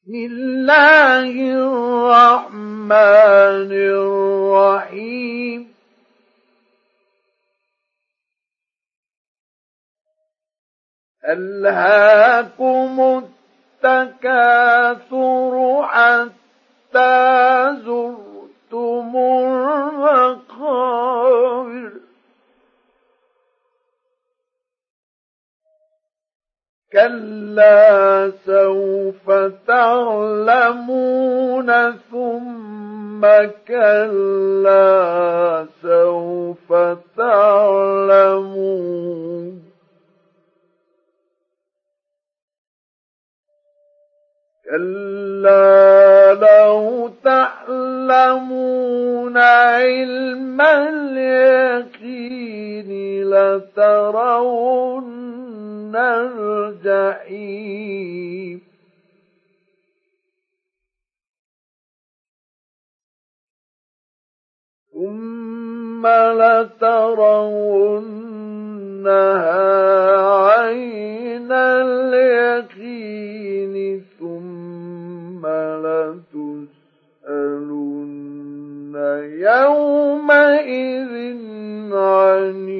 بسم الله الرحمن الرحيم. ألهاكم التكاثر حتى كلا سوف تعلمون ثم كلا سوف تعلمون كلا لو تعلمون علم اليقين لترون الجحيم. ثم لترونها عين اليقين ثم لتسألن يومئذ عن